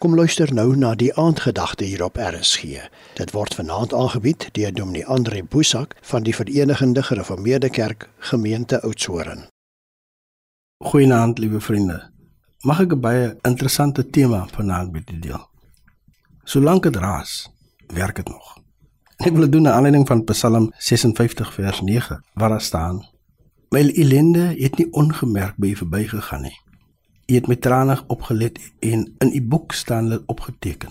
Kom luister nou na die aandgedagte hier op RSG. Dit word vanaand aangebied deur Dominee Andre Boesak van die Verenigde Gereformeerde Kerk Gemeente Oudtshoorn. Goeienaand, liewe vriende. Mag ek 'n baie interessante tema vanaand met julle deel? Solank dit raas, werk dit nog. Ek wil dit doen na aanleiding van Psalm 56 vers 9 waar daar staan: My ellende het nie ongemerk by verbygegaan nie. U het my trane opgelet en in u boek staan dit opgeteken.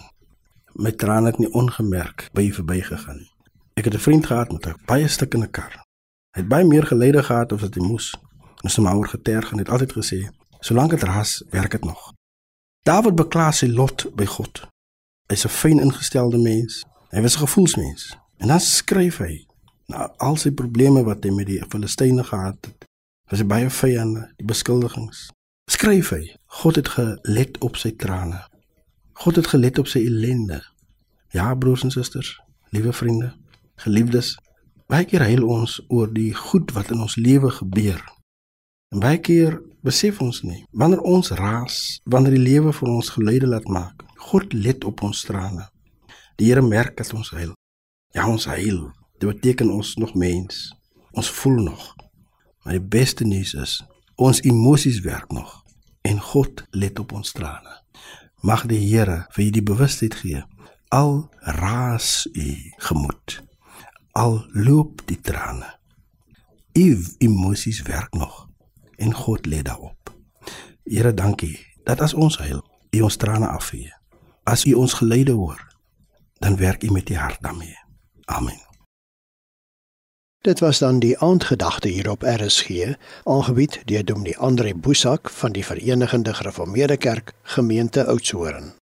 My trane het nie ongemerk by verbygegaan nie. Ek het 'n vriend gehad met 'n baie stukkende kar. Hy het baie meer gelede gehad as wat hy moes. Ons het maar geterg en het altyd gesê, solank dit ras, werk dit nog. Dawid beklaar sy lot by God. Hy's 'n fyn ingestelde mens. Hy was 'n gevoelsmens. En dan skryf hy na al sy probleme wat hy met die Filistyne gehad het. Was hy baie vyande, die beskuldigings skryf hy God het gelet op sy trane. God het gelet op sy ellende. Ja broers en susters liewe vriende geliefdes baie keer huil ons oor die goed wat in ons lewe gebeur. En baie keer besef ons nie wanneer ons raas wanneer die lewe vir ons geluide laat maak God let op ons trane. Die Here merk dat ons huil. Ja ons huil. Dit beteken ons nog mens. Ons voel nog. Maar die beste nuus is Ons emosies werk nog en God let op ons trane. Mag die Here vir u die bewustheid gee. Al raas u gemoed. Al loop die trane. U emosies werk nog en God let daarop. Here, dankie dat as ons huil, u ons trane afvee. As u ons geleide hoor, dan werk u met die hart daarmee. Amen. Dit was dan die aandgedagte hier op RSG, aangebied deur Dominee Andre Boesak van die Verenigde Gereformeerde Kerk, gemeente Oudtshoorn.